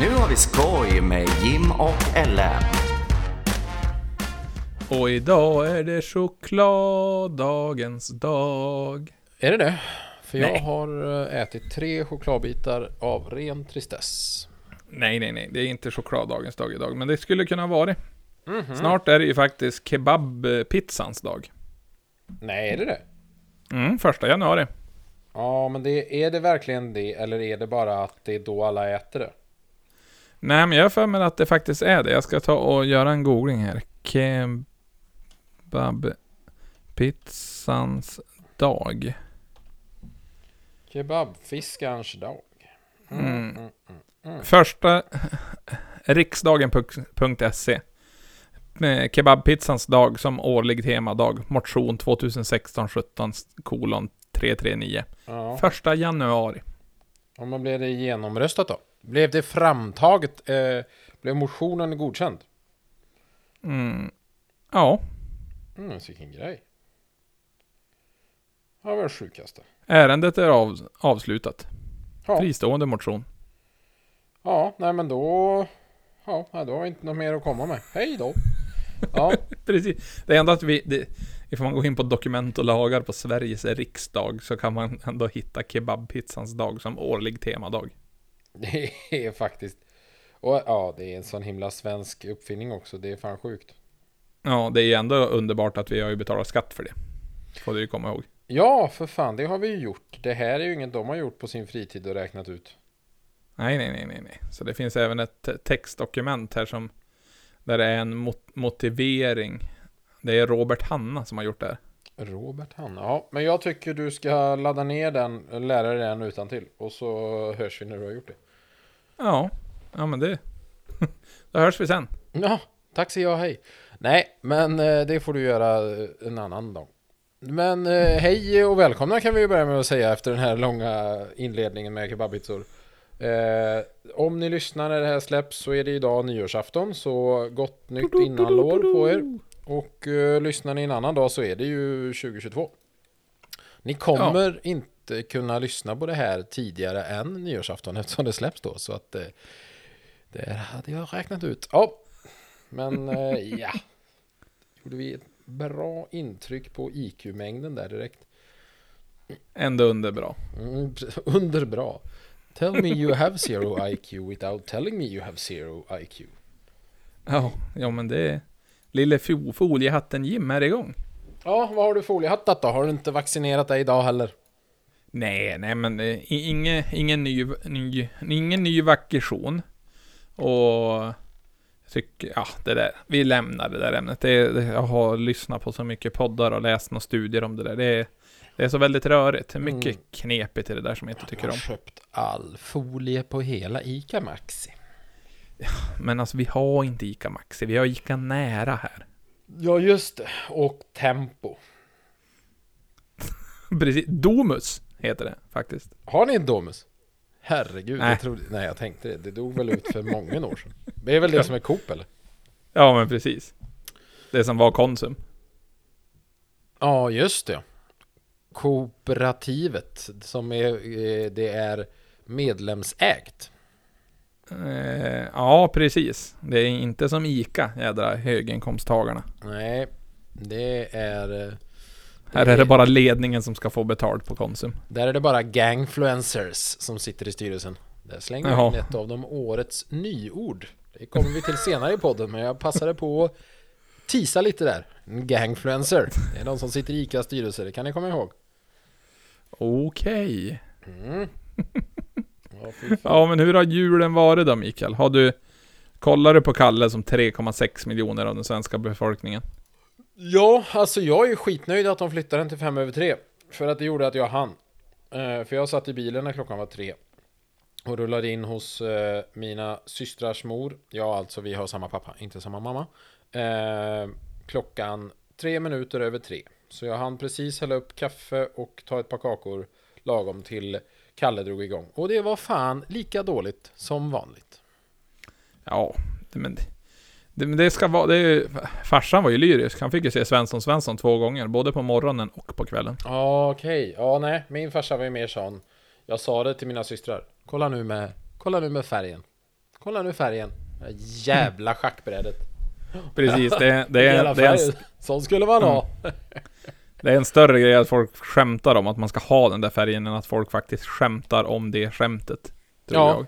Nu har vi skoj med Jim och Ellen. Och idag är det chokladdagens dag. Är det det? För jag Nej. har eh, ätit tre chokladbitar av ren tristess. Nej, nej, nej. Det är inte chokladdagens dag idag. Men det skulle kunna vara. Mhm. Snart är det ju faktiskt kebabpizzans dag. Nej, är det det? Mm, första januari. Ja, men det, är det verkligen det? Eller är det bara att det är då alla äter det? Nej, men jag har för mig att det faktiskt är det. Jag ska ta och göra en googling här. Kebabpizzans dag. Kebabfiskarens dag. Mm, Mm. mm, mm, mm. Första riksdagen.se med Kebabpizzans dag som årlig temadag. Motion 2016-17 kolon 339. Ja. Första januari. Och men blev det genomröstat då? Blev det framtaget? Eh, blev motionen godkänd? Mm. Ja, Mm, vilken grej. Ja, vad sjukaste. ärendet är av, avslutat. Ja. Fristående motion. Ja, nej men då... Ja, då har vi inte något mer att komma med. Hej då! Ja, Precis. Det är ändå att vi, det, ifall man går in på dokument och lagar på Sveriges riksdag så kan man ändå hitta kebabpizzans dag som årlig temadag. det är faktiskt... Och ja, det är en sån himla svensk uppfinning också. Det är fan sjukt. Ja, det är ändå underbart att vi har ju betalat skatt för det. Får du ju komma ihåg. Ja, för fan, det har vi ju gjort. Det här är ju inget de har gjort på sin fritid och räknat ut. Nej, nej, nej, nej, nej. Så det finns även ett te- textdokument här som där det är en mot- motivering. Det är Robert Hanna som har gjort det här. Robert Hanna. Ja, men jag tycker du ska ladda ner den, lära dig den utan till Och så hörs vi när du har gjort det. Ja, ja men det... Då hörs vi sen. Ja, tack så jag, hej. Nej, men eh, det får du göra eh, en annan dag. Men eh, hej och välkomna kan vi ju börja med att säga efter den här långa inledningen med kebabpizzor. Eh, om ni lyssnar när det här släpps så är det idag nyårsafton, så gott nytt innanlår på er. Och eh, lyssnar ni en annan dag så är det ju 2022. Ni kommer inte kunna lyssna på det här tidigare än nyårsafton eftersom det släpps då. Så att eh, det hade jag räknat ut. Ja, men eh, ja. Gjorde vi ett bra intryck på IQ-mängden där direkt. Ändå underbra. Mm, underbra. Tell me you have zero IQ without telling me you have zero IQ. Ja, ja men det är... Lille fo- foliehatten Jim är igång. Ja, vad har du foliehattat då? Har du inte vaccinerat dig idag heller? Nej, nej men eh, i- inge, ingen ny, ny, ingen ny vacation. Och jag tycker, ja det där, vi lämnar det där ämnet. Det, det, jag har lyssnat på så mycket poddar och läst några studier om det där. Det är, det är så väldigt rörigt. Mycket Mm. knepigt i det där som jag inte tycker jag om. har köpt all folie på hela ICA Maxi. Men alltså vi har inte ICA Maxi, vi har ICA Nära här. Ja, just det. Och Tempo. Precis, Domus heter det faktiskt. Har ni en Domus? Herregud, Nej. jag trodde, nej jag tänkte det. Det dog väl ut för många år sedan. Det är väl det som är Coop eller? Ja men precis. Det som var Konsum. Ja, just det. Kooperativet som är, eh, det är medlemsägt. Eh, ja, precis. Det är inte som ICA, jädra höginkomsttagarna. Nej, det är... eh, Här är det bara ledningen som ska få betalt på Konsum. Där är det bara gangfluencers som sitter i styrelsen. Där slänger jag in ett av de årets nyord. Det kommer vi till senare i podden, men jag passade på att tisa lite där. En gangfluencer. Det är de som sitter i ICAs styrelse, det kan ni komma ihåg. Okej. Mm. Ja, men hur har julen varit då, Mikael? Har du... Kollar du på Kalle som 3,6 miljoner av den svenska befolkningen? Ja, alltså jag är skitnöjd att de flyttade den till fem över tre. För att det gjorde att jag hann. Eh, för jag satt i bilen när klockan var tre. Och rullade in hos eh, mina systrars mor. Ja, alltså vi har samma pappa, inte samma mamma. Eh, klockan tre minuter över tre. Så jag hann precis hälla upp kaffe och ta ett par kakor lagom till Kalle drog igång. Och det var fan lika dåligt som vanligt. Ja, det- men... Det, det ska vara... Det är, farsan var ju lyrisk. Han fick ju se Svensson Svensson två gånger. Både på morgonen och på kvällen. Ja, okej. Ja, nej. Min farsa var ju mer sån. Jag sa det till mina systrar. Kolla nu med, kolla nu med färgen. Kolla nu färgen. Det Jävla schackbrädet. Precis, det, det, är, Hela det, är en. Sån skulle man ha. det är en större grej att folk skämtar om att man ska ha den där färgen än att folk faktiskt skämtar om det skämtet. Tror Ja. jag.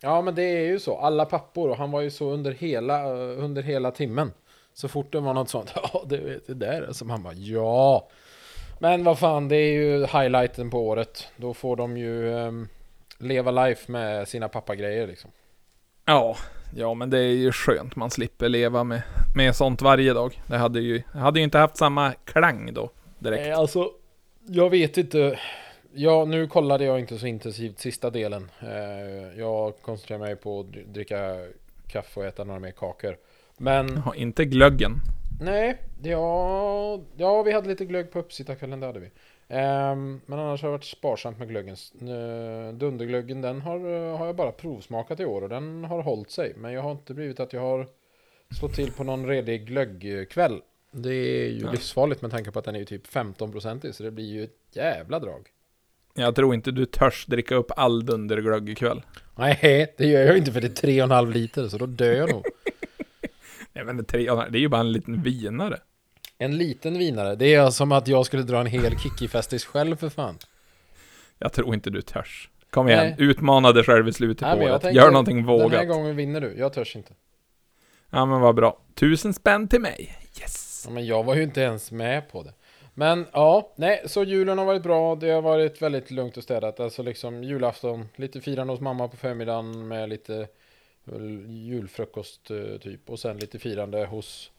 Ja men det är ju så. Alla pappor och han var ju så under hela, eh, under hela timmen. Så fort det var något sånt. Ja det det där. Som han bara ja. Men vad fan det är ju highlighten på året. Då får de ju ehm, leva life med sina pappagrejer liksom. Ja, ja men det är ju skönt man slipper leva med, med sånt varje dag. Det hade ju, hade ju inte haft samma klang då direkt. Nej, alltså, jag vet inte. Ja, nu kollade jag inte så intensivt sista delen. Eh, jag koncentrerar mig på att dr- dricka kaffe och äta några mer kakor. Men Ja, inte glöggen. nej, ja, ja, vi hade lite glögg på uppsittarkvällen, det hade vi. Ehm, men annars har det varit sparsamt med glöggen. Eh, Dunderglöggen, den har, har jag bara provsmakat i år och den har hållit sig. Men jag har inte blivit att jag har slått till på någon redig glöggkväll. Det är ju Ja. livsfarligt med tanke på att den är ju typ 15% så det blir ju ett jävla drag. Jag tror inte du törs dricka upp all dunderglögg ikväll. Nej, det gör jag inte för det är 3,5 liter så då dör jag nog. Jag vet inte, tre, det är ju bara en liten vinare. En liten vinare, det är som att jag skulle dra en hel Kikki-festis själv för fan. Jag tror inte du törs. Kom igen, Nej. utmana dig själv i slutet Nej, på men året. Gör någonting Den här vågat. gången vinner du, jag törs inte. Ja men vad bra. Tusen spänn till mig. Yes! Ja, men jag var ju inte ens med på det. Men ja, nej, så julen har varit bra. Det har varit väldigt lugnt och städat. Alltså liksom julafton, lite firande hos mamma på förmiddagen med lite julfrukost eh, typ. Och sen lite firande hos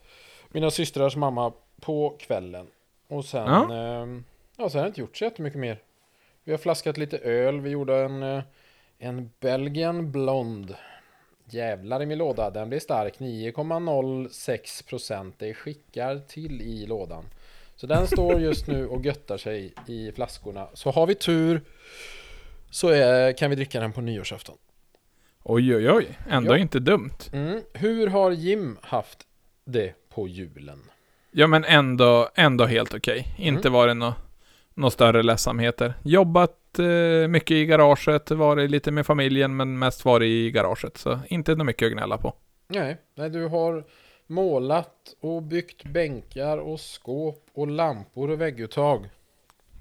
mina systrars mamma på kvällen. Och sen, Ja. ehm, ja, sen har det inte gjort så jättemycket mer. Vi har flaskat lite öl. Vi gjorde en, eh, en Belgian Blond. Jävlar i min låda, den blir stark. 9,06 procent. Det skickar till i lådan. Så den står just nu och göttar sig i flaskorna. Så har vi tur så är, kan vi dricka den på nyårsafton. Oj oj oj, ändå Ja. inte dumt. Mm. Hur har Jim haft det på julen? Ja men ändå, ändå helt okej. Inte Mm. varit några nå större ledsamheter. Jobbat eh, mycket i garaget, varit lite med familjen men mest varit i garaget. Så inte något mycket att gnälla på. Nej, nej, du har målat och byggt bänkar och skåp och lampor och vägguttag.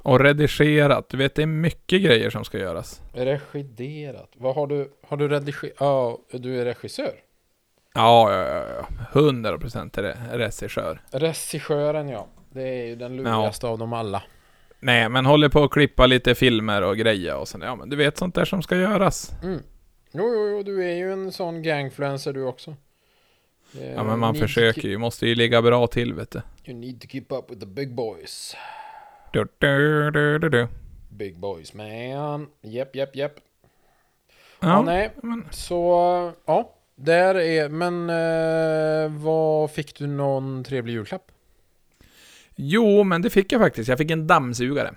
Och redigerat, du vet det är mycket grejer som ska göras. Regiderat. Vad har du? Har du redigerat? Ja, du är regissör. Ja, ja, ja, ja. 100% re- regissör. Regissören ja. Det är ju den lurigaste av dem alla. Nej, men håller på att klippa lite filmer och grejer och sen, ja men du vet sånt där som ska göras. Mm. Jo, jo, jo, du är ju en sån gangfluencer du också. Ja men man försöker keep- ju, måste ju ligga bra till vet du. You need to keep up with the big boys. Du, du, du, du, du. Big boys man. Japp, japp, japp. Ja, Ja, nej. men Så, ja. Där är, men eh, vad fick du någon trevlig julklapp? Jo, men det fick jag faktiskt. Jag fick en dammsugare.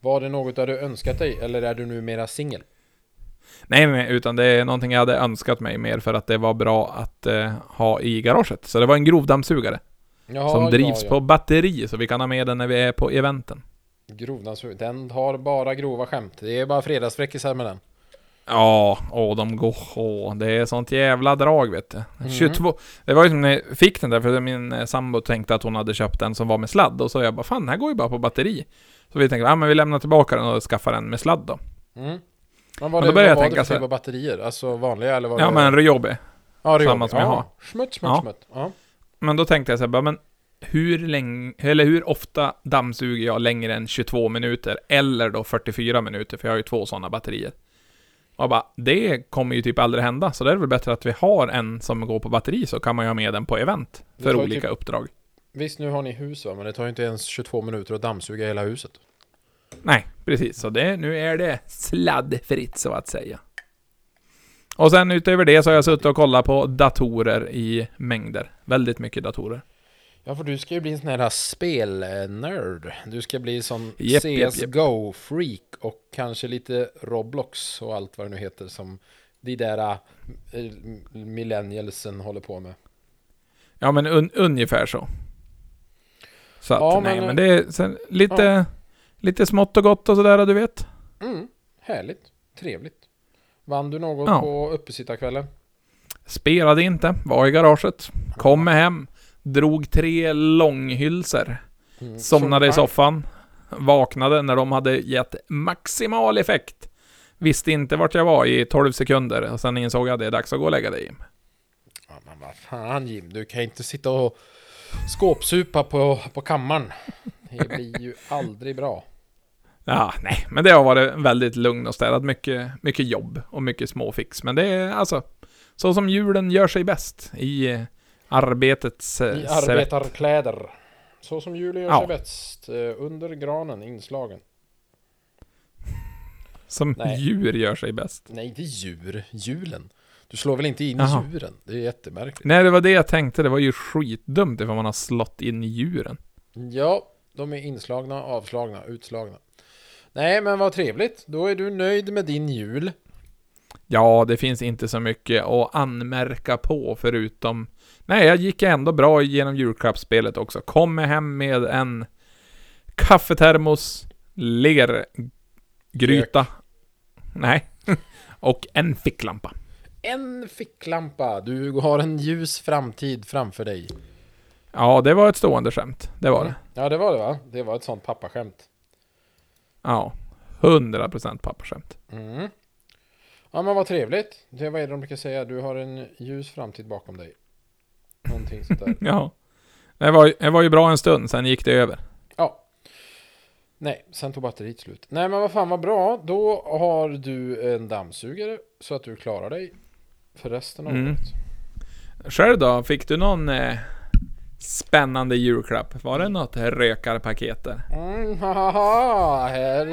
Var det något du hade önskat dig eller är du numera singel? Nej, nej, utan det är någonting jag hade önskat mig mer för att det var bra att eh, ha i garaget. Så det var en grovdammsugare Jaha, som drivs ja, på batteri, så vi kan ha med den när vi är på eventen. ja. Grovdammsugare. Den har bara grova skämt. Det är bara fredagsfräckisar med den. Ja, åh, de går... Åh, det är sånt jävla drag vet du. Mhm. 22... Det var ju som när jag fick den där, för min eh, sambo tänkte att hon hade köpt den som var med sladd. Och så jag bara, fan den här går ju bara på batteri. Så vi tänkte, ja men vi lämnar tillbaka den och skaffar en med sladd då. Mm. Men då det, börjar jag vad var tänka det så här- typ batterier? Alltså vanliga eller vad Ja det men Ryobi. ja, det samma som vi. jag ja. har. Smutt, smutt, Ja. smutt. Ja. Men då tänkte jag så här, bara, men hur länge, eller hur ofta dammsuger jag längre än 22 minuter? Eller då 44 minuter, för jag har ju två sådana batterier. Och bara, det kommer ju typ aldrig hända, så det är väl bättre att vi har en som går på batteri, så kan man ju ha med den på event. För olika typ- uppdrag. Visst, nu har ni hus va? Men det tar ju inte ens 22 minuter att dammsuga hela huset. Nej, precis. Så det, nu är det sladdfritt så att säga. Och sen utöver det så har jag suttit och kollat på datorer i mängder. Väldigt mycket datorer. Ja, för du ska ju bli en sån här spelnörd. Du ska bli japp, japp. CSGO-freak och kanske lite Roblox och allt vad det nu heter som de där äh, millennialsen håller på med. Ja men un, ungefär så. Så att, Ja, nej men, men det är sen, lite, lite smått och gott och sådär du vet. Mm, härligt. Trevligt. Vann du något Ja. på uppesittarkvällen? Spelade inte, var i garaget. Kom hem, drog tre långhylsor. Mm. Somnade i soffan. Vaknade när de hade gett maximal effekt. Visste inte vart jag var i 12 sekunder och sen insåg jag att det är dags att gå och lägga dig Jim. Ja, men vad fan Jim, du kan inte sitta och skåpsupa på, på kammaren. Det blir ju aldrig bra. Ja, nej, men det har varit väldigt lugn och städat. Mycket, mycket jobb och mycket småfix. Men det är alltså så som julen gör sig bäst i arbetets eh, I svett. arbetarkläder. Så som julen gör Ja. sig bäst. eh, Under granen inslagen. Som Nej. djur gör sig bäst. Nej, inte djur. Julen. Du slår väl inte in Jaha. djuren? Det är jättemärkligt. Nej, det var det jag tänkte. Det var ju skitdumt ifall man har slått in djuren. Ja, de är inslagna, avslagna, utslagna. Nej, men vad trevligt. Då är du nöjd med din jul. Ja, det finns inte så mycket att anmärka på förutom... Nej, jag gick ändå bra genom julklappsspelet också. Kommer hem med en kaffetermos, lergryta. Nej. Och en ficklampa. En ficklampa. Du har en ljus framtid framför dig. Ja, det var ett stående skämt. Det var det. Ja, det var det va? Det var ett sånt pappaskämt. Ja. 100% pappaskämt. Mm. Ja, men vad trevligt. Det vad är det de brukar säga? Du har en ljus framtid bakom dig. Någonting sånt där. Ja. Det var, det var ju bra en stund, sen gick det över. Ja. Nej, sen tog batteriet slut. Nej, men vad fan vad bra. Då har du en dammsugare så att du klarar dig för resten av Mm. året. Själv då? Fick du någon eh, spännande julklapp? Var det något rökarpaket där? Mm, haha, här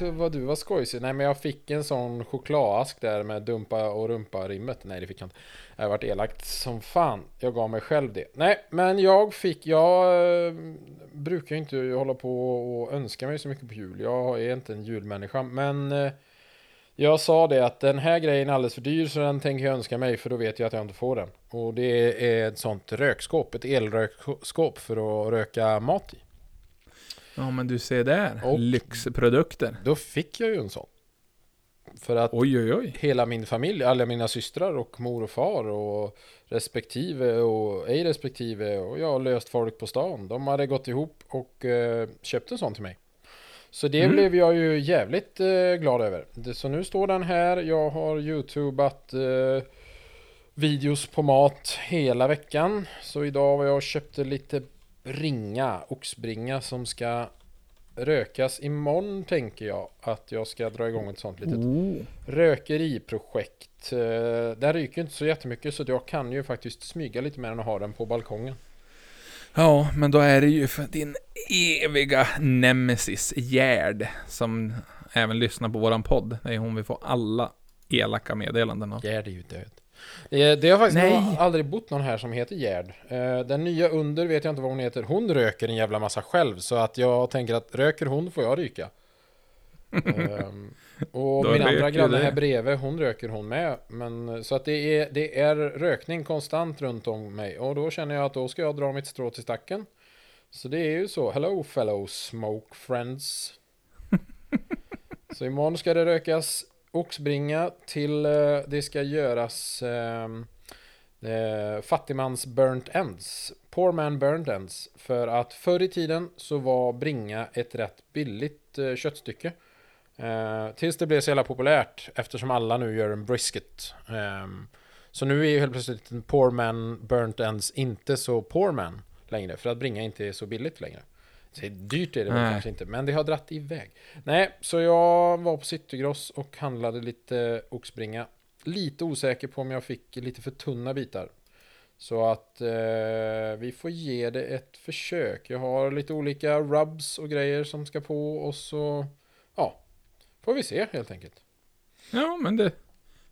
var vad du var skojsig. Nej men jag fick en sån chokladask där med dumpa och rumpa rimmet. Nej det fick jag inte. Jag har varit elakt som fan. Jag gav mig själv det. Nej men jag fick, jag eh, brukar ju inte hålla på och önska mig så mycket på jul. Jag är inte en julmänniska. Men eh, jag sa det att den här grejen är alldeles för dyr så den tänker jag önska mig för då vet jag att jag inte får den. Och det är ett sånt rökskåp, ett elrökskåp för att röka mat i. Ja men du ser där. Och- Lyxprodukter. Då fick jag ju en sån. För att Oj oj oj. hela min familj, alla mina systrar och mor och far och respektive och ej respektive och jag har löst folk på stan. De hade gått ihop och eh, köpt en sån till mig. Så det Mm. blev jag ju jävligt eh, glad över. Det, så nu står den här. Jag har youtubat eh, videos på mat hela veckan. Så idag var jag och köpte lite bringa, oxbringa som ska rökas imorgon tänker jag att jag ska dra igång ett sånt litet Oh. rökeriprojekt. Eh, Den ryker inte så jättemycket så jag kan ju faktiskt smyga lite med den och ha den på balkongen. Ja, men då är det ju för din eviga nemesis Gerd som även lyssnar på våran podd. Det är hon vi får alla elaka meddelanden av. Gerd är ju död. Det, det har faktiskt Nej. aldrig bott någon här som heter Gerd. Eh, Den nya under vet jag inte vad hon heter. Hon röker en jävla massa själv så att jag tänker att röker hon får jag ryka. Ehm, och Då min andra granne här bredvid, hon röker hon med. Men, så att det är, det är rökning konstant runt om mig. Och då känner jag att då ska jag dra mitt strå till stacken. Så det är ju så. Hello fellow smoke friends. så imorgon ska det rökas oxbringa till eh, det ska göras ehm, eh, fattigmans burnt ends. Poor man burnt ends. För att förr i tiden så var bringa ett rätt billigt eh, köttstycke. Eh, tills det blev så jävla populärt eftersom alla nu gör en brisket. Ehm, så nu är ju helt plötsligt en poor man burnt ends inte så poor man längre. För att bringa inte är så billigt längre. Så dyrt är det väl kanske inte, men det har dratt iväg. Nej, så jag var på Citygross och handlade lite oxbringa. Lite osäker på om jag fick lite för tunna bitar. Så att eh, vi får ge det ett försök. Jag har lite olika rubs och grejer som ska på och så får vi se helt enkelt. Ja, men det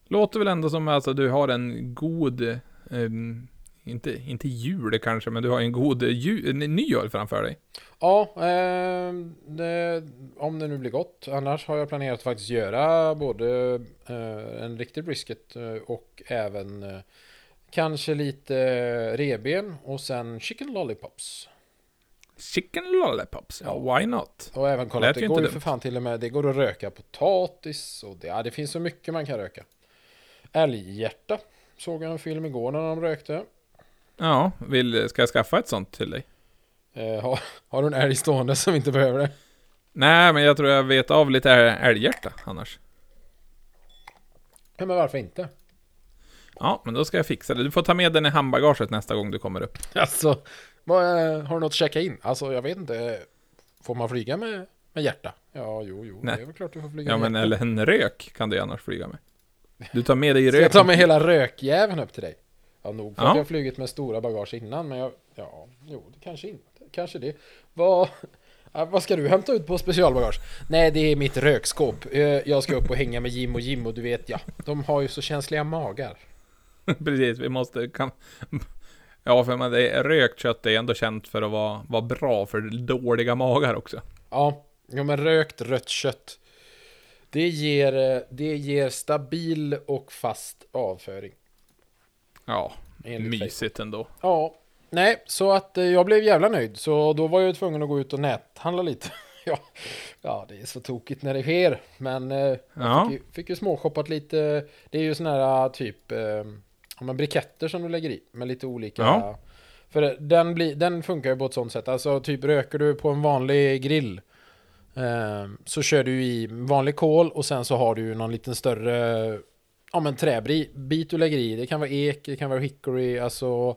låter väl ändå som att alltså, du har en god, ehm, inte, inte jul kanske, men du har en god ju, en nyår framför dig. Ja, eh, det, om det nu blir gott. Annars har jag planerat att faktiskt göra både eh, en riktig brisket eh, och även eh, kanske lite eh, reben och sen chicken lollipops. Chicken lollipops, ja why not? Och även kolla det inte går ju för fan till och med, det går att röka potatis och det, ja, det finns så mycket man kan röka. älghjärta. Såg jag en film igår när de rökte. Ja, vill, ska jag skaffa ett sånt till dig? Eh, har, har du en älg stående som inte behöver det? Nej, men jag tror jag vet av lite äl- älghjärta annars. Ja, men varför inte? Ja, men då ska jag fixa det. Du får ta med den i handbagaget nästa gång du kommer upp. Alltså, har du något att checka in? Alltså, jag vet inte. Får man flyga med, med hjärta? Ja, jo, jo. Nej. Det är väl klart du får flyga Ja, med men hjärta. eller en rök kan du annars flyga med. Du tar med dig Ska jag röken. ta med hela rökjäveln upp till dig? Ja, nog för Ja. att jag har flugit med stora bagage innan, men jag... Ja, jo, det kanske inte. Kanske det. Vad... Vad ska du hämta ut på specialbagage? Nej, det är mitt rökskåp. Eh, Jag ska upp och hänga med Jim och Jim och du vet, ja, de har ju så känsliga magar. Precis, vi måste... Kan... Ja, för man, det är, rökt kött är ändå känt för att vara, vara bra för dåliga magar också. Ja, ja men rökt rött kött. Det ger, eh, det ger stabil och fast avföring. Ja, enligt mysigt ändå. Ja, nej, så att eh, jag blev jävla nöjd. Så då var jag tvungen att gå ut och näthandla lite. ja, ja, det är så tokigt när det sker. Men eh, jag Ja. fick, ju, fick ju småshoppat lite. Det är ju såna här typ men briketter som du lägger i med lite olika. Ja. För den, blir, den funkar ju på ett sånt sätt. Alltså typ röker du på en vanlig grill. Eh, så kör du i vanlig kol och sen så har du någon liten större ja, men träbit du lägger i. Det kan vara ek, det kan vara hickory, alltså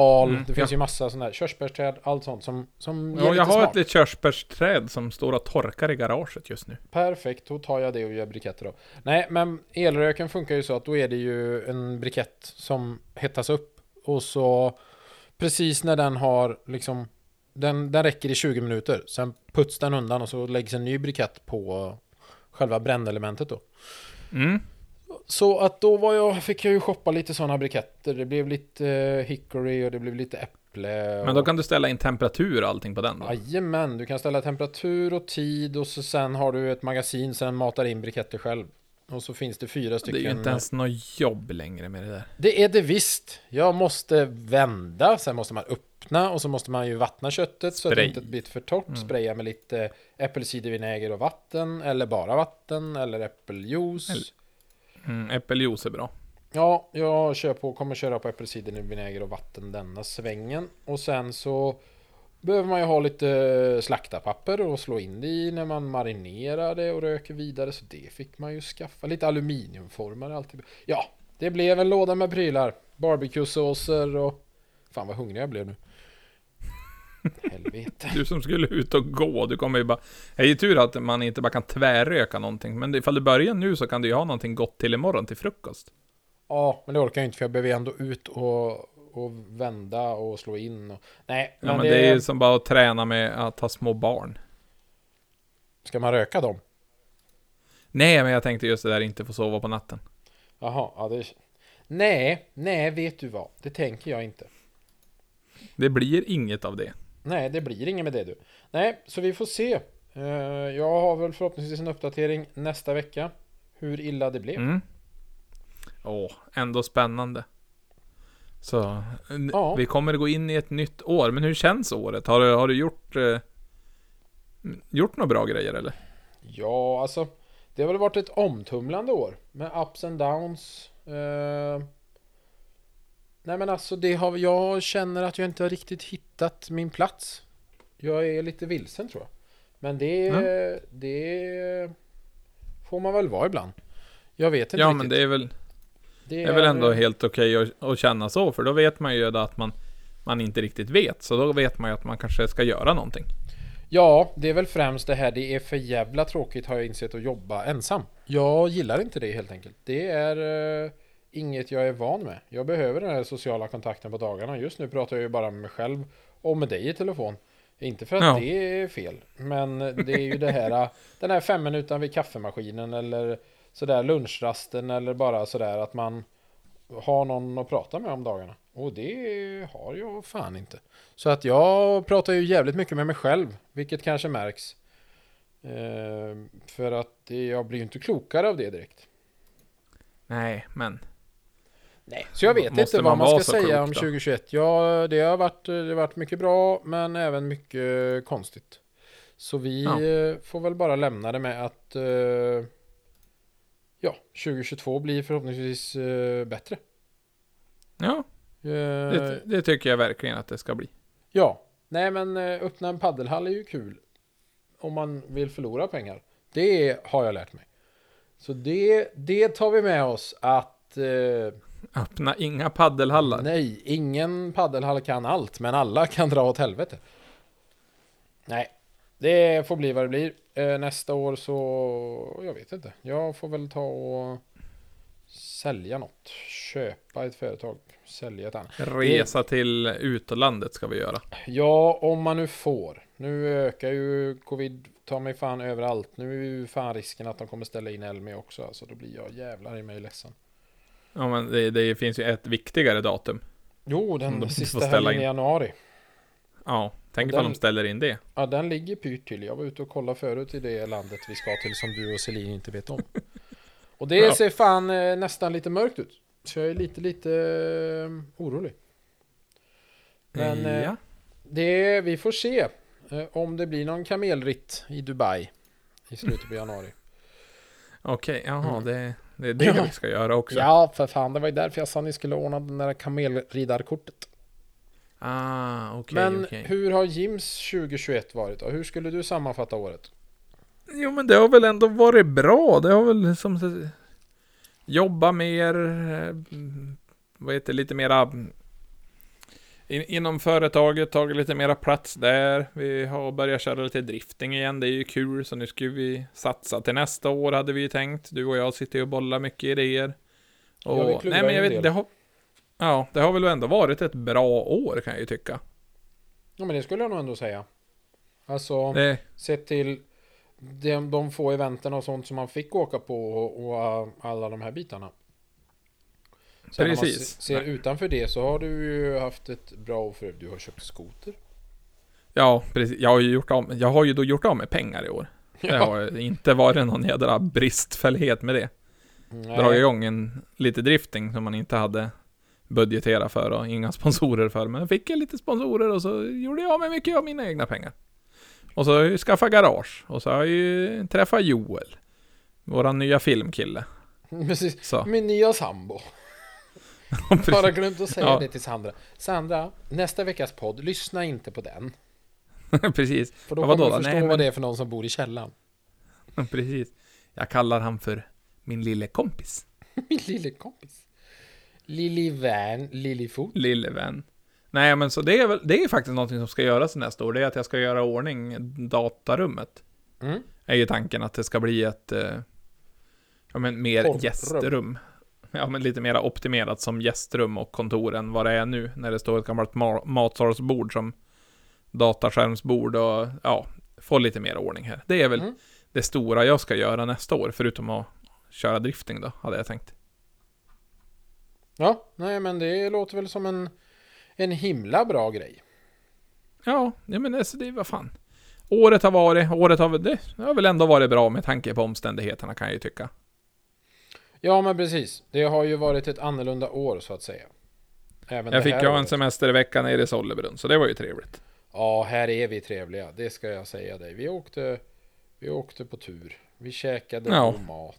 al. Mm, det finns ja. ju massa sådana här körsbärsträd, allt sånt som, som Ja, jag har smak. ett litet körsbärsträd som står och torkar i garaget just nu. Perfekt, då tar jag det och gör briketter då. Nej, men elröken funkar ju så att då är det ju en brikett som hettas upp och så precis när den har liksom den, den räcker i 20 minuter. Sen puts den undan och så läggs en ny brikett på själva brännelementet då. Mm. Så att då var jag, fick jag ju shoppa lite sådana briketter. Det blev lite eh, hickory och det blev lite äpple. Men då kan du ställa in temperatur och allting på den då? Jajamän, du kan ställa temperatur och tid och så sen har du ett magasin så den matar in briketter själv. Och så finns det fyra Det stycken. är ju inte ens något jobb längre med det där. Det är det visst. Jag måste vända, sen måste man öppna och så måste man ju vattna köttet så att det Spray. inte blir för torrt. Mm. Spraya med lite äppelcidervinäger och vatten eller bara vatten eller äppeljuice. Mm, äppeljuice är bra. Ja, jag kör på, kommer köra på äppelcidervinäger och vatten denna svängen. Och sen så behöver man ju ha lite slaktapapper och slå in det i när man marinerar det och röker vidare. Så det fick man ju skaffa. Lite aluminiumformar alltid. Ja, det blev en låda med prylar. Barbecuesåser och... Fan vad hungrig jag blev nu. Helvete. Du som skulle ut och gå, du kommer ju bara... Det är ju tur att man inte bara kan tvärröka någonting. Men ifall du börjar nu så kan du ju ha någonting gott till imorgon till frukost. Ja, men det orkar jag inte för jag behöver ändå ut och, och vända och slå in. Och... Nej, Ja, men det är ju som bara att träna med att ha små barn. Ska man röka dem? Nej, men jag tänkte just det där inte få sova på natten. Jaha, ja det... Nej, nej, vet du vad? Det tänker jag inte. Det blir inget av det. Nej, det blir inget med det du. Nej, så vi får se. Eh, jag har väl förhoppningsvis en uppdatering nästa vecka. Hur illa det blev. Mm. Åh, ändå spännande. Så, Ja. vi kommer gå in i ett nytt år. Men hur känns året? Har du, har du gjort... Eh, gjort några bra grejer eller? Ja, alltså. Det har väl varit ett omtumlande år. Med ups and downs. Eh, nej men alltså, det har, jag känner att jag inte har riktigt hittat min plats. Jag är lite vilsen tror jag. Men det, Mm. det får man väl vara ibland. Jag vet inte Ja, riktigt. men det är väl, Det är väl ändå helt okej att, att känna så. För då vet man ju att man, man inte riktigt vet. Så då vet man ju att man kanske ska göra någonting. Ja, det är väl främst det här. Det är för jävla tråkigt har jag insett att jobba ensam. Jag gillar inte det helt enkelt. Det är eh, inget jag är van med. Jag behöver den här sociala kontakten på dagarna. Just nu pratar jag ju bara med mig själv och med dig i telefon. Inte för att Ja. det är fel, men det är ju det här, den här fem minuter vid kaffemaskinen eller sådär lunchrasten eller bara sådär att man har någon att prata med om dagarna. Och det har jag fan inte. Så att jag pratar ju jävligt mycket med mig själv, vilket kanske märks. Eh, för att jag blir ju inte klokare av det direkt. Nej, men... Nej. Så jag vet inte man vad man vara ska säga om då? 2021. Ja, det har, varit, det har varit mycket bra, men även mycket konstigt. Så vi Ja. eh, får väl bara lämna det med att... eh, ja, 2022 blir förhoppningsvis eh, bättre. Ja, Eh, det, det tycker jag verkligen att det ska bli. Ja, nej men eh, öppna en paddelhall är ju kul. Om man vill förlora pengar. Det har jag lärt mig. Så det, det tar vi med oss att eh, Öppna inga paddelhallar. nej, ingen paddelhall kan allt, men alla kan dra åt helvete. Nej, det får bli vad det blir. Eh, nästa år så, jag vet inte. Jag får väl ta och sälja något. Köpa ett företag, sälja ett annat. Resa till utlandet ska vi göra. Ja, om man nu får. Nu ökar ju covid, ta mig fan överallt. Nu är ju fan risken att de kommer ställa in Elmi också. Alltså då blir jag jävlar i mig ledsen. Ja, men det, det finns ju ett viktigare datum. Jo, den de får sista helgen in. i januari. Ja, tänk ifall de ställer in det. Ja, den ligger pyrt till. Jag var ute och kollade förut i det landet vi ska till som du och Selin inte vet om. Och det Ja. ser fan eh, nästan lite mörkt ut. Så jag är lite, lite eh, orolig. Men eh, ja. det, vi får se eh, om det blir någon kamelritt i Dubai i slutet på januari. Okej, jaha, Mm. det, det är det Ja. vi ska göra också. Ja, för fan. Det var ju därför jag sa att ni skulle ordna den där kamelridarkortet. Ah, okej, Men okej. hur har Jims 2021 varit då? Hur skulle du sammanfatta året? Jo, men det har väl ändå varit bra. Det har väl som jobba mer, eh, vad heter det, lite mera in, inom företaget, tagit lite mera plats där. Vi har börjat köra lite drifting igen, det är ju kul. Så nu ska vi satsa till nästa år hade vi ju tänkt. Du och jag sitter ju och bollar mycket idéer. Ja, Och, klurar nej men en jag vet, det har, ja, det har väl ändå varit ett bra år kan jag ju tycka. Ja, men det skulle jag nog ändå säga. Alltså, Det, sett till de, de få eventen och sånt som man fick åka på och, och alla de här bitarna. Sen när man Precis. se- ser utanför det så har du ju haft ett bra år för Du har köpt skoter. Ja, precis. Jag har ju gjort av, jag har ju då gjort av med pengar i år. Det har inte varit någon jädra bristfällighet med det. Nej. Dragit igång en lite drifting som man inte hade budgeterat för och inga sponsorer för. Men jag fick jag lite sponsorer och så gjorde jag av med mycket av mina egna pengar. Och så har jag skaffat garage. Och så har jag ju träffat Joel. Våran nya filmkille. Precis. Så. Min nya sambo. Bara glömt att säga Ja. det till Sandra. Sandra, nästa veckas podd, lyssna inte på den. precis. För då Ja, kommer du förstå Nej, men- vad det är för någon som bor i källaren. precis. Jag kallar han för min lille kompis. Min lille kompis. Lili Van, Lillifot. Lille vän. Nej men så det är väl, det är faktiskt någonting som ska göras nästa år. Det är att jag ska göra ordning datarummet. Mm. Är ju tanken att det ska bli ett, eh, ja men mer Porrrum. gästrum. Ja men lite mer optimerat som gästrum och kontor än vad det är nu. När det står ett gammalt ma- matsalsbord som dataskärmsbord och ja, få lite mer ordning här. Det är väl Mm. det stora jag ska göra nästa år, förutom att köra drifting då, hade jag tänkt. Ja, nej men det låter väl som en, en himla bra grej. Ja, ja men alltså det, vad fan. Året har varit, året har det har väl ändå varit bra med tanke på omständigheterna kan jag ju tycka. Ja men precis. Det har ju varit ett annorlunda år så att säga. Även Jag fick ju ha en semestervecka nere i Sollebrunn, så det var ju trevligt. Ja, här är vi trevliga. Det ska jag säga dig. Vi åkte, vi åkte på tur. Vi käkade Ja. mat.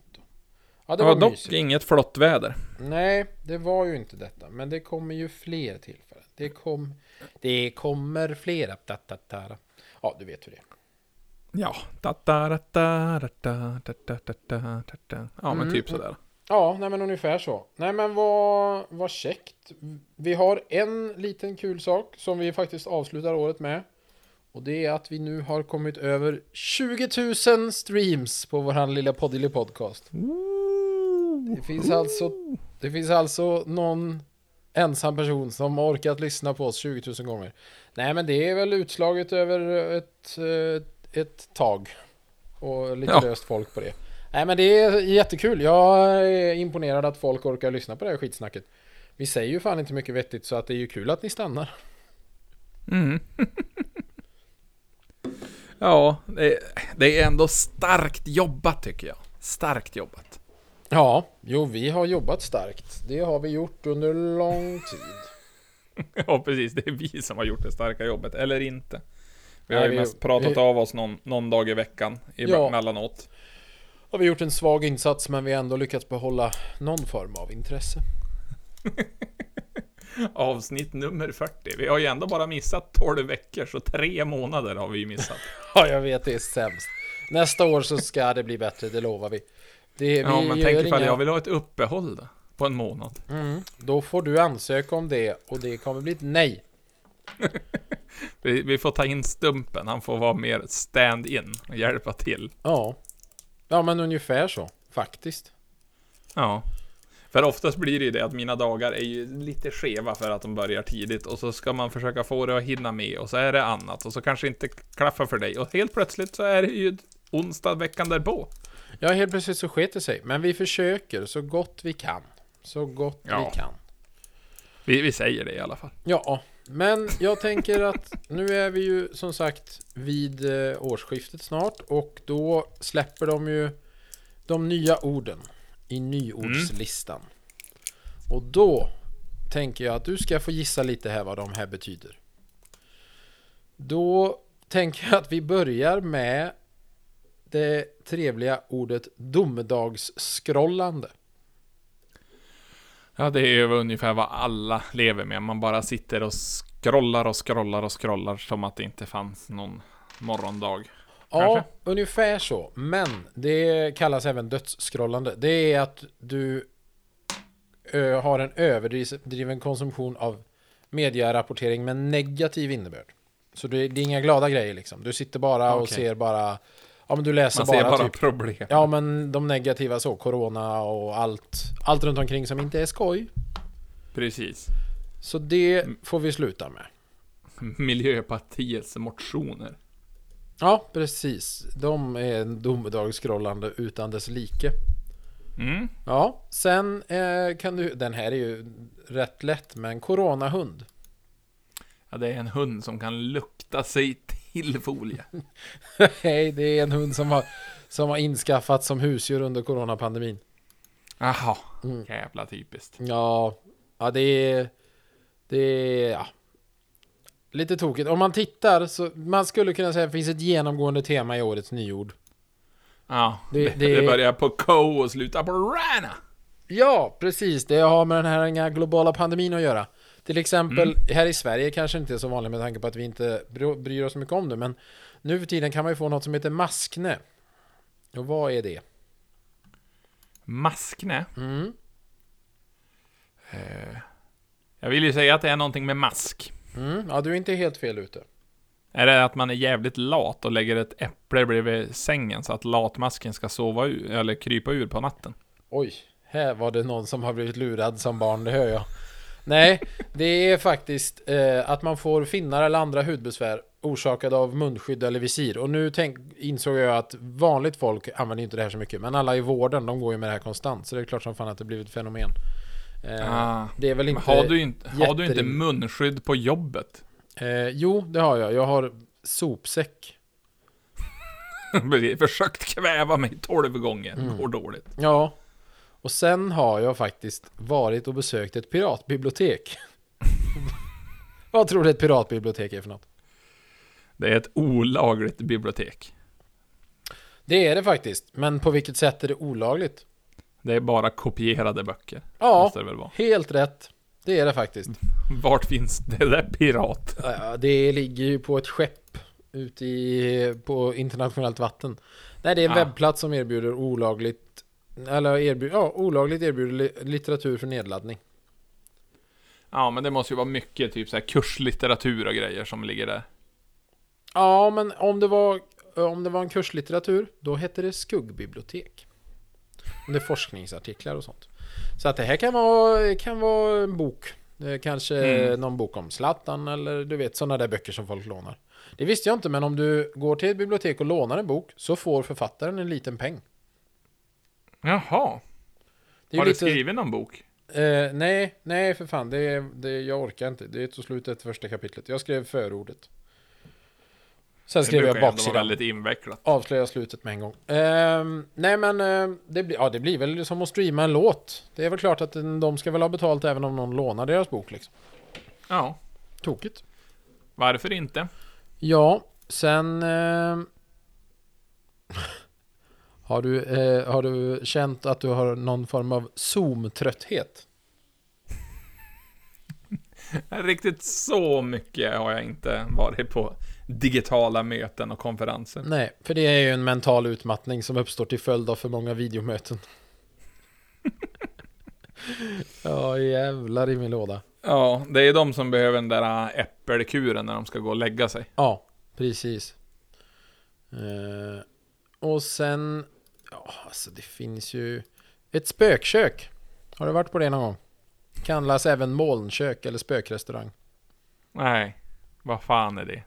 Ja, Det det var, var, dock mysigt. inget flott väder. Nej, det var ju inte detta. Men det kommer ju fler tillfällen. Det, kom, det kommer flera. Ja, du vet hur det är. Ja, da, da, da, da, da, da, da, da, da. Ja, men Mm, typ sådär. Ja, nej men ungefär så. Nej men vad, vad käckt. Vi har en liten kul sak som vi faktiskt avslutar året med. Och det är att vi nu har kommit över 20 000 streams på våran lilla Poddily Podcast. Det finns alltså, det finns alltså någon ensam person som har orkat lyssna på oss 20 000 gånger. Nej men det är väl utslaget över ett, eh, ett tag. Och lite Ja. löst folk på det. Nej men det är jättekul. Jag är imponerad att folk orkar lyssna på det här skitsnacket. Vi säger ju fan inte mycket vettigt så att det är ju kul att ni stannar. Mm. ja, det, det är ändå starkt jobbat tycker jag. Starkt jobbat. Ja, jo vi har jobbat starkt. Det har vi gjort under lång tid. Ja, precis. Det är vi som har gjort det starka jobbet, eller inte. Vi har Nej, ju vi- mest pratat vi- av oss någon, någon dag i veckan, Ja. Har vi gjort en svag insats men vi har ändå lyckats behålla någon form av intresse. Avsnitt nummer 40. Vi har ju ändå bara missat 12 veckor, så tre månader har vi ju missat. Ja, jag vet det är sämst. Nästa år så ska det bli bättre, det lovar vi. Det, vi Ja, men gör tänk ifall inga- jag vill ha ett uppehåll då, på en månad. Mm, då får du ansöka om det och det kommer bli ett nej. Vi, vi får ta in Stumpen, han får vara mer stand-in och hjälpa till. Ja. Ja, men ungefär så. Faktiskt. Ja. För oftast blir det ju det att mina dagar är ju lite skeva för att de börjar tidigt och så ska man försöka få det att hinna med och så är det annat och så kanske inte klaffar för dig och helt plötsligt så är det ju onsdag veckan därpå. Ja, helt plötsligt så sket det sig. Men vi försöker så gott vi kan. Så gott Ja. vi kan. Vi, vi säger det i alla fall. Ja, men jag tänker att nu är vi ju som sagt vid eh, årsskiftet snart och då släpper de ju de nya orden i nyordslistan. Och då tänker jag att du ska få gissa lite här vad de här betyder. Då tänker jag att vi börjar med det trevliga ordet domedagsskrollande. Ja, det är ju ungefär vad alla lever med. Man bara sitter och scrollar och scrollar och scrollar som att det inte fanns någon morgondag. Ja, Kanske? ungefär så. Men det kallas även dödsskrollande. Det är att du ö, har en överdriven konsumtion av medierapportering med negativ innebörd. Så det, det är inga glada grejer liksom. Du sitter bara och Okej. ser bara... Ja men du läser Man bara, ser bara typ... problem. Ja men de negativa så, corona och allt. Allt runt omkring som inte är skoj. Precis. Så det får vi sluta med. Miljöpartiets motioner. Ja, precis. De är en domedagsskrollande utan dess like. Mm. Ja, sen eh, kan du... Den här är ju rätt lätt, men coronahund. Ja, det är en hund som kan lukta sig till folie. Nej, det är en hund som har, som har inskaffats som husdjur under coronapandemin. Jaha, Mm. jävla typiskt. Ja, ja det är... Det är... Ja. Lite tokigt. Om man tittar så... Man skulle kunna säga att det finns ett genomgående tema i årets nyord. Ja, Det- det, det- det börjar på K och slutar på Rana. Ja, precis. Det har med den här globala pandemin att göra. Till exempel Mm. här i Sverige kanske inte är så vanligt med tanke på att vi inte bry- bryr oss så mycket om det. Men nu för tiden kan man ju få något som heter maskne. Och vad är det? Maskne. Mm. Eh, jag vill ju säga att det är någonting med mask. Mm. Ja, du är inte helt fel ute. Är det att man är jävligt lat och lägger ett äpple bredvid sängen så att latmasken ska sova ur, eller krypa ur på natten? Oj, här var det någon som har blivit lurad som barn, det hör jag. Nej, det är faktiskt eh, att man får finnar eller andra hudbesvär orsakade av munskydd eller visir. Och nu tänk, insåg jag att vanligt folk använder inte det här så mycket, men alla i vården, de går ju med det här konstant. Så det är klart som fan att det blivit ett fenomen. Eh, Ah. Det är väl inte... har du inte, har du inte munskydd på jobbet? Eh, jo, det har jag. Jag har sopsäck. Försökt kväva mig 12 gånger, Mm. går dåligt. Ja. Och sen har jag faktiskt varit och besökt ett piratbibliotek. Vad tror du ett piratbibliotek är för något? Det är ett olagligt bibliotek. Det är det faktiskt, men på vilket sätt är det olagligt? Det är bara kopierade böcker. Ja, helt rätt. Det är det faktiskt. Vart finns det där pirat? Ja, Det ligger ju på ett skepp ute i, på internationellt vatten. Nej, det är en Ja. webbplats som erbjuder olagligt, eller erbjuder, ja, olagligt erbjuder li- litteratur för nedladdning. Ja, men det måste ju vara mycket typ så här kurslitteratur och grejer som ligger där. Ja, men om det var, om det var en kurslitteratur, då hette det skuggbibliotek. Om det är forskningsartiklar och sånt. Så att det här kan vara, kan vara en bok. Kanske Mm. någon bok om Zlatan eller du vet sådana där böcker som folk lånar. Det visste jag inte, men om du går till ett bibliotek och lånar en bok så får författaren en liten peng. Jaha. Det Har du skrivit någon bok? Eh, nej, nej för fan. Det, det, jag orkar inte. Det är tog slut efter första kapitlet. Jag skrev förordet. Sen Det skrev jag baksidan. väldigt invecklat. Avslöja slutet med en gång. Ehm, nej men eh, det, blir, ja, det blir väl som att streama en låt. Det är väl klart att de ska väl ha betalt även om någon lånar deras bok liksom. Ja, Tokigt. varför inte? Ja, sen... Har du, eh, har du känt att du har någon form av Zoom-trötthet? Riktigt så mycket har jag inte varit på digitala möten och konferenser. Nej, för det är ju en mental utmattning som uppstår till följd av för många videomöten. ja, jävlar i min låda. Ja, det är de som behöver den där äh, äppelkuren när de ska gå och lägga sig. Ja, precis. Eh, och sen, ja, alltså det finns ju ett spökkök. Har du varit på det någon gång? Kallas även molnkök eller spökrestaurang. Nej, vad fan är det?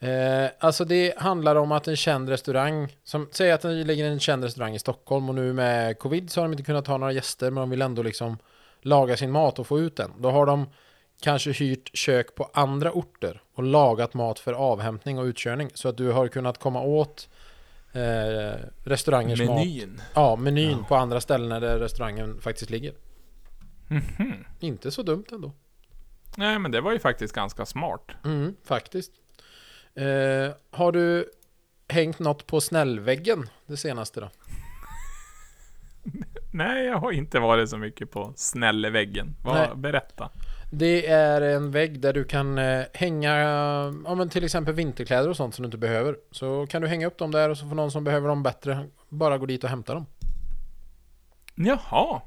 Eh, alltså det handlar om att en känd restaurang, som, säg att det ligger en känd restaurang i Stockholm och nu med covid så har de inte kunnat ha några gäster men de vill ändå liksom laga sin mat och få ut den. Då har de kanske hyrt kök på andra orter och lagat mat för avhämtning och utkörning så att du har kunnat komma åt eh, restaurangers mat. Menyn. Ja, menyn Ja. på andra ställen där restaurangen faktiskt ligger. Mhm. Inte så dumt ändå. Nej, men det var ju faktiskt ganska smart. Mm, faktiskt. Eh, har du hängt något på snällväggen det senaste då? Nej, jag har inte varit så mycket på snälleväggen. Vad, berätta. Det är en vägg där du kan eh, hänga, ja men till exempel vinterkläder och sånt som du inte behöver. Så kan du hänga upp dem där och så får någon som behöver dem bättre bara gå dit och hämta dem. Jaha,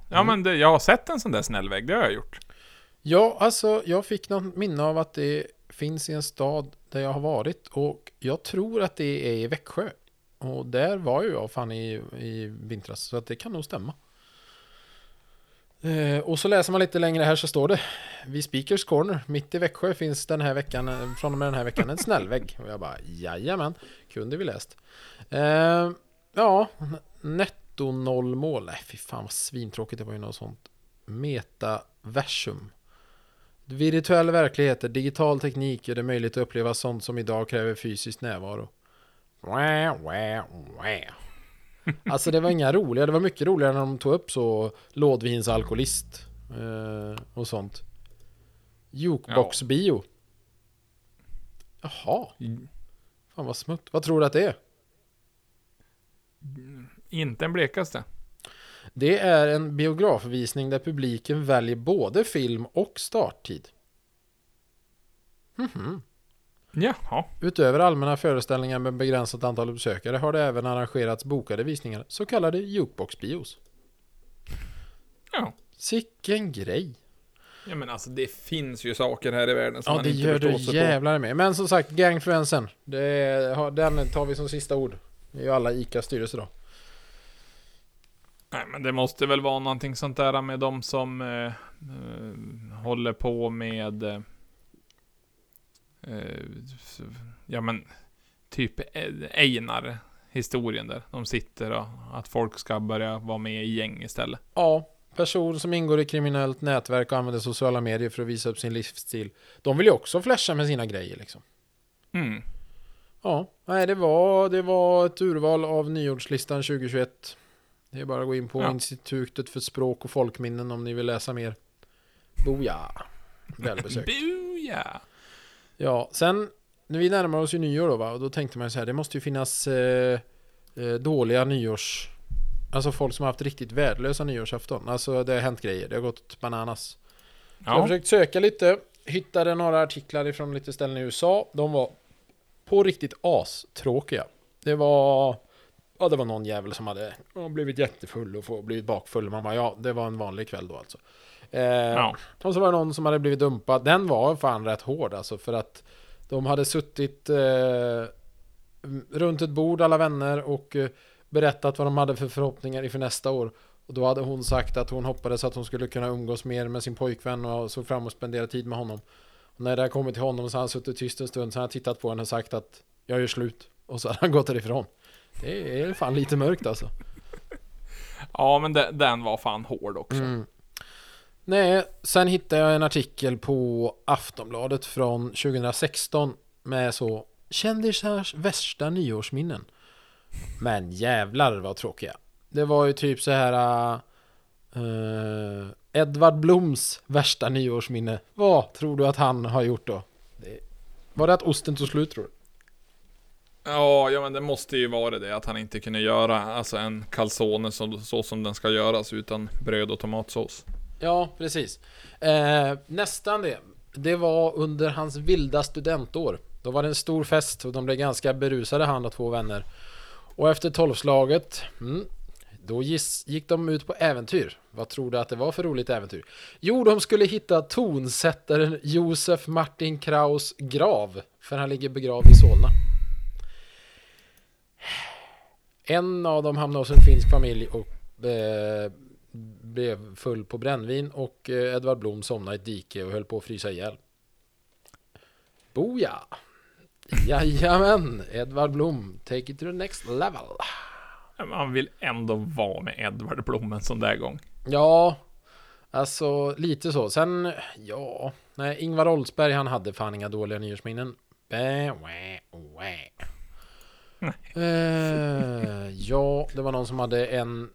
ja Mm. men det, jag har sett en sån där snällvägg, det har jag gjort. Ja, alltså jag fick något minne av att det finns i en stad där jag har varit och jag tror att det är i Växjö. Och där var ju jag fan i, i vintras, så att det kan nog stämma. Eh, och så läser man lite längre här så står det Vid Speakers Corner, mitt i Växjö finns den här veckan, eh, från och med den här veckan, en snällvägg. Och jag bara, jajamän, kunde vi läst. Eh, ja, netto noll mål. Nej, fy fan vad svintråkigt, det var ju något sånt. Metaversum. Virtuell verklighet, digital teknik gör det möjligt att uppleva sånt som idag kräver fysisk närvaro. Wah, wah, wah. Alltså det var inga roliga, det var mycket roligare när de tog upp så lådvinsalkoholist eh, och sånt. Jukebox-bio. Jaha, fan vad smutt. Vad tror du att det är? Inte en blekaste. Det är en biografvisning där publiken väljer både film och starttid. Mhm. Jaha. Utöver allmänna föreställningar med begränsat antal besökare har det även arrangerats bokade visningar, så kallade jukebox-bios. Ja. Sicken grej! Ja men alltså det finns ju saker här i världen som Ja, man det inte gör du förstår sig jävlar med. Men som sagt, gangfluensen. Det den tar vi som sista ord. Det är ju alla ICA styrelse då. på. Nej men det måste väl vara någonting sånt där med de som eh, eh, håller på med eh, Ja men Typ eh, Einar historien där. De sitter och att folk ska börja vara med i gäng istället. Ja, person som ingår i kriminellt nätverk och använder sociala medier för att visa upp sin livsstil. De vill ju också flasha med sina grejer liksom. Mm. Ja, nej det var, det var ett urval av nyårslistan 2021. Det är bara att gå in på Ja. Institutet för språk och folkminnen om ni vill läsa mer. Boja! Välbesökt. Buja! Ja, sen när vi närmar oss ju nyår då va, och då tänkte man så här, det måste ju finnas eh, eh, dåliga nyårs... Alltså folk som har haft riktigt värdelösa nyårsafton. Alltså det har hänt grejer, det har gått bananas. Så Jag har Ja. försökt söka lite, hittade några artiklar ifrån lite ställen i USA. De var på riktigt astråkiga. Det var... Ja, det var någon jävel som hade ja, blivit jättefull och blivit bakfull. Man bara, ja, det var en vanlig kväll då alltså. Eh, Ja. Och så var det någon som hade blivit dumpad. Den var fan rätt hård alltså, för att de hade suttit eh, runt ett bord, alla vänner, och eh, berättat vad de hade för förhoppningar inför nästa år. Och då hade hon sagt att hon hoppades att hon skulle kunna umgås mer med sin pojkvän och såg fram att spendera tid med honom. Och när det hade kommit till honom så hade han suttit tyst en stund, så han tittat på henne och sagt att jag gör slut. Och så hade han gått därifrån. Det är fan lite mörkt alltså. Ja, men de, den var fan hård också. Mm. Nej, sen hittade jag en artikel på Aftonbladet från 2016 med så Kändisars värsta nyårsminnen. Men jävlar vad tråkiga. Det var ju typ så här uh, Edvard Bloms värsta nyårsminne. Vad tror du att han har gjort då? Det, var det att osten tog slut tror du? Ja, ja men det måste ju vara det att han inte kunde göra alltså en calzone så, så som den ska göras utan bröd och tomatsås. Ja, precis. Eh, nästan det. Det var under hans vilda studentår. Då var det en stor fest och de blev ganska berusade han och två vänner. Och efter tolvslaget, mm, då giss, gick de ut på äventyr. Vad tror du att det var för roligt äventyr? Jo, de skulle hitta tonsättaren Josef Martin Kraus grav. För han ligger begravd i Solna. En av dem hamnade hos en finsk familj och eh, blev full på brännvin och eh, Edvard Blom somnade i ett dike och höll på att frysa ihjäl. Boja! Jajamän! Edvard Blom, take it to the next level. Man vill ändå vara med Edvard Blom en sån där gång. Ja, alltså lite så. Sen, ja, nej, Ingvar Oldsberg han hade fan inga dåliga nyårsminnen. Bä, wä, wä. Eh, ja, det var någon som hade en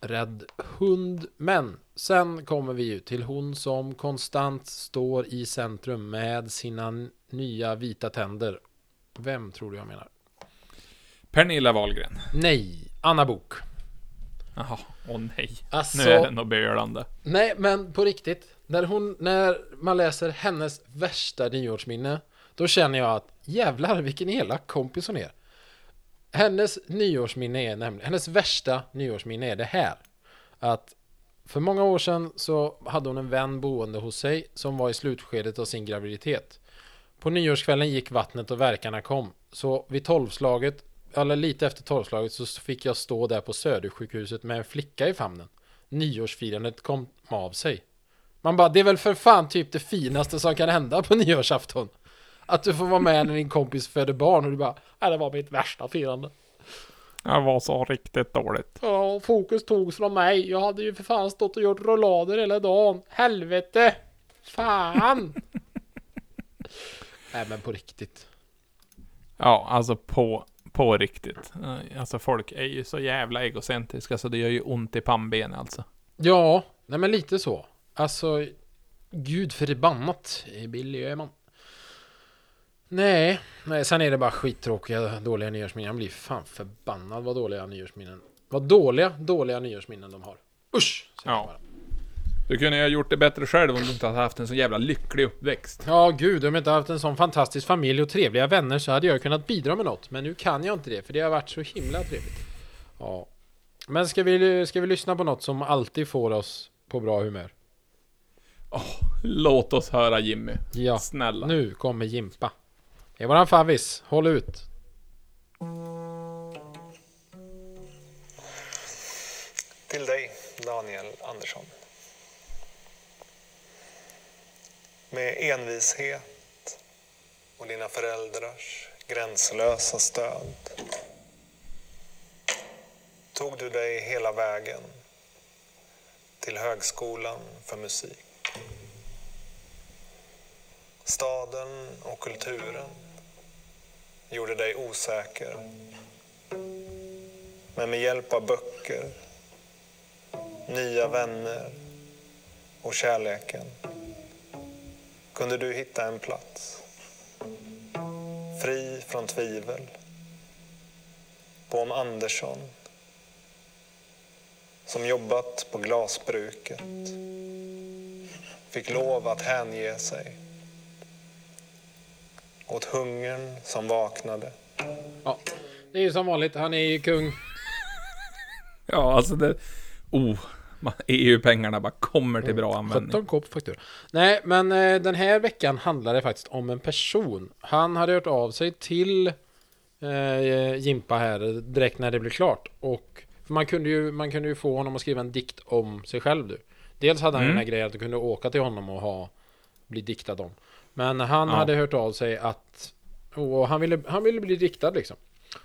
rädd hund. Men sen kommer vi ju till hon som konstant står i centrum med sina nya vita tänder. Vem tror du jag menar? Pernilla Wahlgren. Nej, Anna Bok. Jaha, åh nej. Alltså, Nu är det något bölande. nej men på riktigt. När, hon, när man läser hennes värsta nyårsminne, då känner jag att jävlar vilken elak kompis hon är. Hennes nyårsminne är nämligen, hennes värsta nyårsminne är det här. Att för många år sedan så hade hon en vän boende hos sig som var i slutskedet av sin graviditet. På nyårskvällen gick vattnet och verkarna kom. Så vid tolvslaget, eller lite efter tolvslaget, så fick jag stå där på Södersjukhuset med en flicka i famnen. Nyårsfirandet kom av sig. Man bara, det är väl för fan typ det finaste som kan hända på nyårsafton. Att du får vara med när din kompis föder barn och du bara, nej det var mitt värsta firande. Jag var så riktigt dåligt. Ja, fokus togs från mig. Jag hade ju för fan stått och gjort rollader hela dagen. Helvete! Fan! Nej men på riktigt. Ja, alltså på, på riktigt. Eh, Alltså folk är ju så jävla egocentriska så det gör ju ont i pannbenet alltså. Ja, nej men lite så. Alltså, gud förbannat Billy Öhman. Nej, nej, sen är det bara skittråkiga, dåliga nyårsminnen. Jag blir fan förbannad vad dåliga nyårsminnen. Vad dåliga, dåliga nyårsminnen de har. Usch! säger Ja. bara. Du kunde ju ha gjort det bättre själv om du inte hade haft en så jävla lycklig uppväxt. Ja, gud, om jag inte haft en sån fantastisk familj och trevliga vänner så hade jag kunnat bidra med något. Men nu kan jag inte det, för det har varit så himla trevligt. Ja. Men ska vi, ska vi lyssna på något som alltid får oss på bra humör? Låt oss höra Jimmy. Ja, Snälla. nu kommer Jimpa. Det är våran favvis. Håll ut. Till dig, Daniel Andersson. Med envishet och dina föräldrars gränslösa stöd tog du dig hela vägen till Högskolan för musik. Staden och kulturen gjorde dig osäker. Men med hjälp av böcker nya vänner och kärleken kunde du hitta en plats fri från tvivel på om Andersson som jobbat på glasbruket fick lov att hänge sig åt hungern som vaknade Ja, det är ju som vanligt. Han är ju kung. Ja, alltså det... Oh, EU-pengarna bara kommer till bra användning. 17 kopp faktura. Nej, men eh, den här veckan handlar det faktiskt om en person. Han hade hört av sig till eh, Jimpa här direkt när det blev klart. Och för man kunde, ju, man kunde ju få honom att skriva en dikt om sig själv du. Dels hade han Mm. den här grejen att du kunde åka till honom och ha bli diktad om. Men han Ja. hade hört av sig att och han, ville, han ville bli diktad liksom.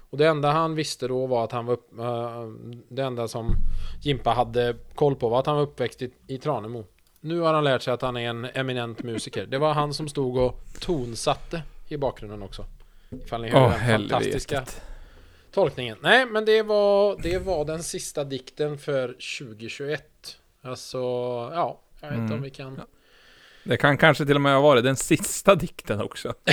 Och det enda han visste då var att han var upp, eh, Det enda som Jimpa hade koll på var att han var uppväxt i, i Tranemo. Nu har han lärt sig att han är en eminent musiker. Det var han som stod och tonsatte i bakgrunden också. Ifall ni hör Åh, den fantastiska helvetet. tolkningen. Nej, men det var, det var den sista dikten för 2021. Alltså, ja, jag vet inte om Mm. vi kan... Det kan kanske till och med ha varit den sista dikten också.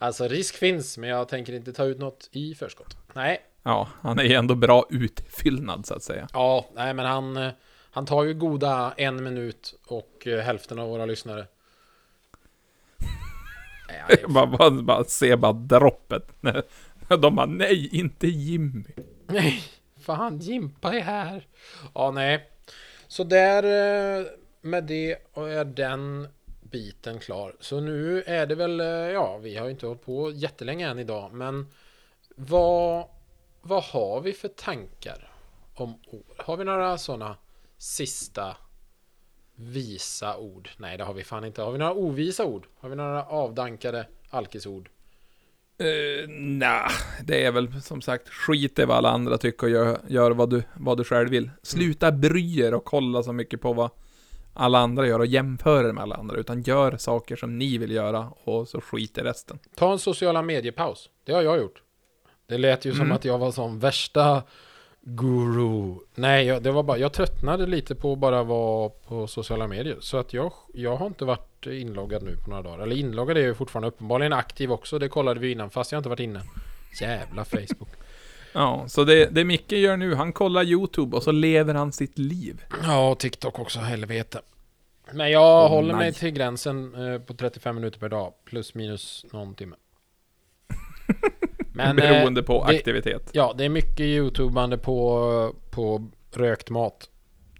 Alltså risk finns, men jag tänker inte ta ut något i förskott. Nej, Ja, han är ju ändå bra utfyllnad så att säga. ja, nej men han, eh, han tar ju goda en minut och eh, hälften av våra lyssnare. Nej, är- bara, bara, bara se bara droppet. De bara nej, inte Jimmy. Nej, fan Jimpa är här. Ja, nej. Så där eh, med det och är den biten klar. Så nu är det väl, eh, ja, vi har ju inte hållit på jättelänge än idag, men vad, vad har vi för tankar om ord? Har vi några sådana sista visa ord? Nej, det har vi fan inte. Har vi några ovisa ord? Har vi några avdankade alkisord? Eh, uh, Nej, det är väl som sagt skit i vad alla andra tycker och gör, gör vad, du, vad du själv vill. Sluta bry er och kolla så mycket på vad alla andra gör och jämför er med alla andra. Utan gör saker som ni vill göra och så skit i resten. Ta en sociala mediepaus. Det har jag gjort. Det lät ju som Mm. att jag var som värsta guru. Nej, jag, det var bara, jag tröttnade lite på att bara vara på sociala medier. Så att jag, jag har inte varit inloggad nu på några dagar. Eller inloggad är jag fortfarande uppenbarligen aktiv också. Det kollade vi innan fast jag inte varit inne. Jävla Facebook. Ja, så det, det Micke gör nu, han kollar YouTube och så lever han sitt liv. Ja, och TikTok också, helvete. Men jag Åh, håller mig nej. till gränsen eh, på 35 minuter per dag. Plus minus någon timme. Men, eh, beroende på det- aktivitet. Ja, det är mycket YouTubande på, på rökt mat.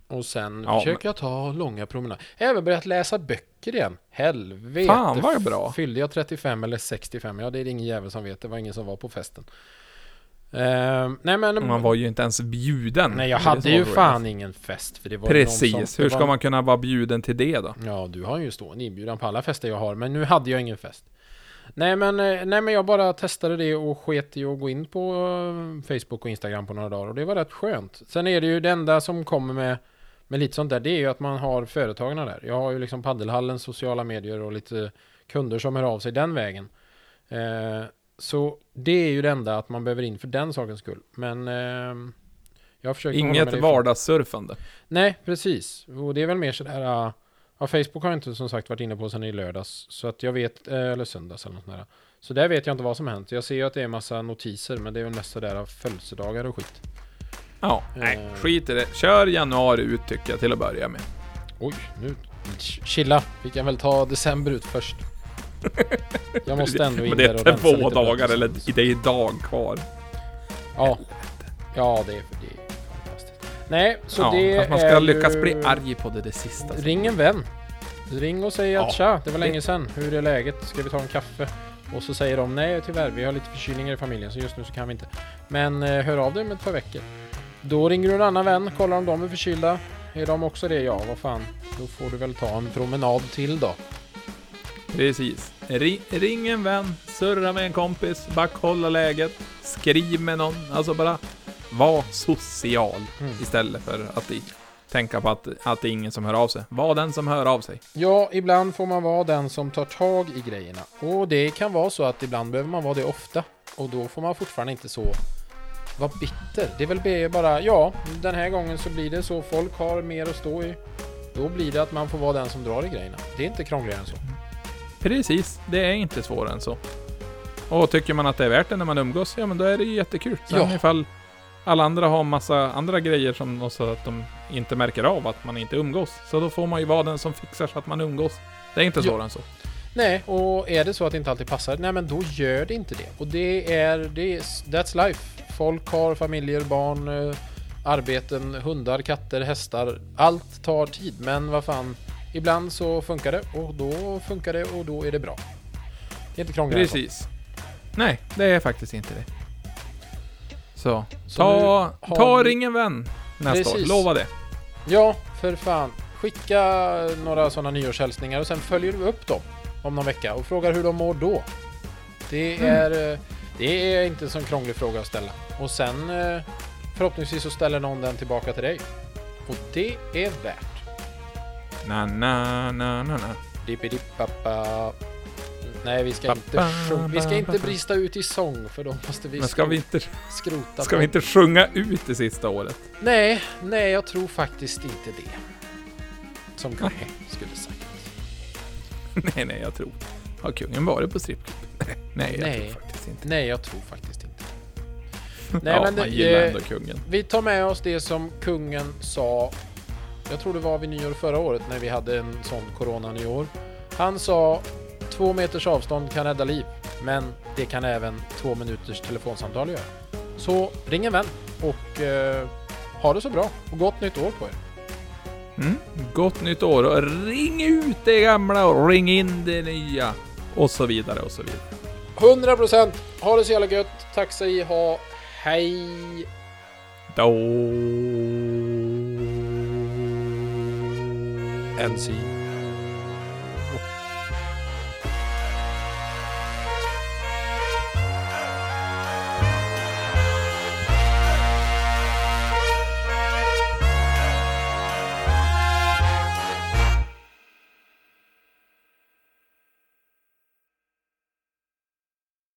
Och sen Ja, försöker jag ta långa promenader. Jag har även börjat läsa böcker igen. Helvete. Fan, vad bra. Fyllde jag 35 eller 65? Ja, det är det ingen jävel som vet. Det var ingen som var på festen. Ehm, nej men... Man var ju inte ens bjuden. nej, jag hade ju fan ingen fest. För det var Precis, som, hur ska var- man kunna vara bjuden till det då? Ja, du har ju stående inbjudan på alla fester jag har, men nu hade jag ingen fest. Nej men, eh, nej men jag bara testade det och sket i att gå in på eh, Facebook och Instagram på några dagar och det var rätt skönt. Sen är det ju det enda som kommer med, med lite sånt där, det är ju att man har företagarna där. Jag har ju liksom paddelhallen, sociala medier och lite kunder som hör av sig den vägen. Eh, så det är ju det enda att man behöver in för den sakens skull. Men eh, jag försöker Inget vardagssurfande. Nej, precis. Och det är väl mer sådär... Ja, Facebook har jag inte som sagt varit inne på sedan i lördags. Så att jag vet... eh, eller söndags eller något sånt där. Så där vet jag inte vad som hänt. Jag ser ju att det är massa notiser, men det är väl mest sådär födelsedagar och skit. Ja, nej, Eh. skit i det. Kör januari ut tycker jag till att börja med. Oj, nu... ch- Chilla. Vi kan väl ta december ut först. Jag måste ändå in Men det är två dagar, eller det är idag kvar. Ja. Ja, det är, det är fantastiskt. Nej, så ja, det fast man ska lyckas ju... bli arg på det, det sista. Ring en vän. Ring och säg att Ja. tja, det var länge sedan. Hur är läget? Ska vi ta en kaffe? Och så säger de nej tyvärr, vi har lite förkylningar i familjen så just nu så kan vi inte. Men eh, hör av dig om ett par veckor. Då ringer du en annan vän, kollar om de är förkylda. Är de också det? Ja, vad fan. Då får du väl ta en promenad till då. Precis. Ring, ring en vän, surra med en kompis, bara kolla läget, skriv med någon. Alltså bara var social Mm. istället för att tänka på att, att det är ingen som hör av sig. Var den som hör av sig. Ja, ibland får man vara den som tar tag i grejerna. Och det kan vara så att ibland behöver man vara det ofta. Och då får man fortfarande inte så vara bitter. Det är väl bara, ja, den här gången så blir det så. Folk har mer att stå i. Då blir det att man får vara den som drar i grejerna. Det är inte krångligare än så. Precis, det är inte svårare än så. Och tycker man att det är värt det när man umgås, ja men då är det ju jättekul. Sen Ja. ifall alla andra har massa andra grejer som och så att de inte märker av att man inte umgås. Så då får man ju vara den som fixar så att man umgås. Det är inte svårare än så. Nej, och är det så att det inte alltid passar, nej men då gör det inte det. Och det är, det är that's life. Folk har familjer, barn, eh, arbeten, hundar, katter, hästar. Allt tar tid, men vad fan. Ibland så funkar det och då funkar det och då är det bra. Det är inte krångligare än så. Precis. Nej, det är faktiskt inte det. Så, Så ta, nu har ta vi- ring en vän nästa Precis. år. Lova det. Ja, för fan. Skicka några sådana nyårshälsningar och sen följer du upp dem om någon vecka och frågar hur de mår då. Det Mm. är, eh, det är inte en sån krånglig fråga att ställa. Och sen eh, förhoppningsvis så ställer någon den tillbaka till dig. Och det är värt. Na, na, na, na, na. Dippidi-pappa. Nej, vi ska inte ba, sjunga. Vi ska inte brista ut i sång för då måste vi Men ska vi inte, skrota ska vi inte sjunga ut det sista året? Nej, nej, jag tror faktiskt inte det. Som kungen skulle sagt. nej, nej, jag tror. Har kungen varit på strippklubb? Nej, Nej, jag Nej. tror faktiskt inte. Nej, jag tror faktiskt inte. Nej, ja, men man det- gillar ändå kungen. Vi tar med oss det som kungen sa, jag tror det var vid nyår förra året när vi hade en sån corona-nyår. Han sa två meters avstånd kan rädda liv, men det kan även två minuters telefonsamtal göra. Så ring en vän och eh, ha det så bra och gott nytt år på er. Mm. Gott nytt år och ring ut det gamla och ring in det nya. Och så vidare och så vidare. 100% ha det så jävla gött. Tack så i ha. Hej! Då... and see you.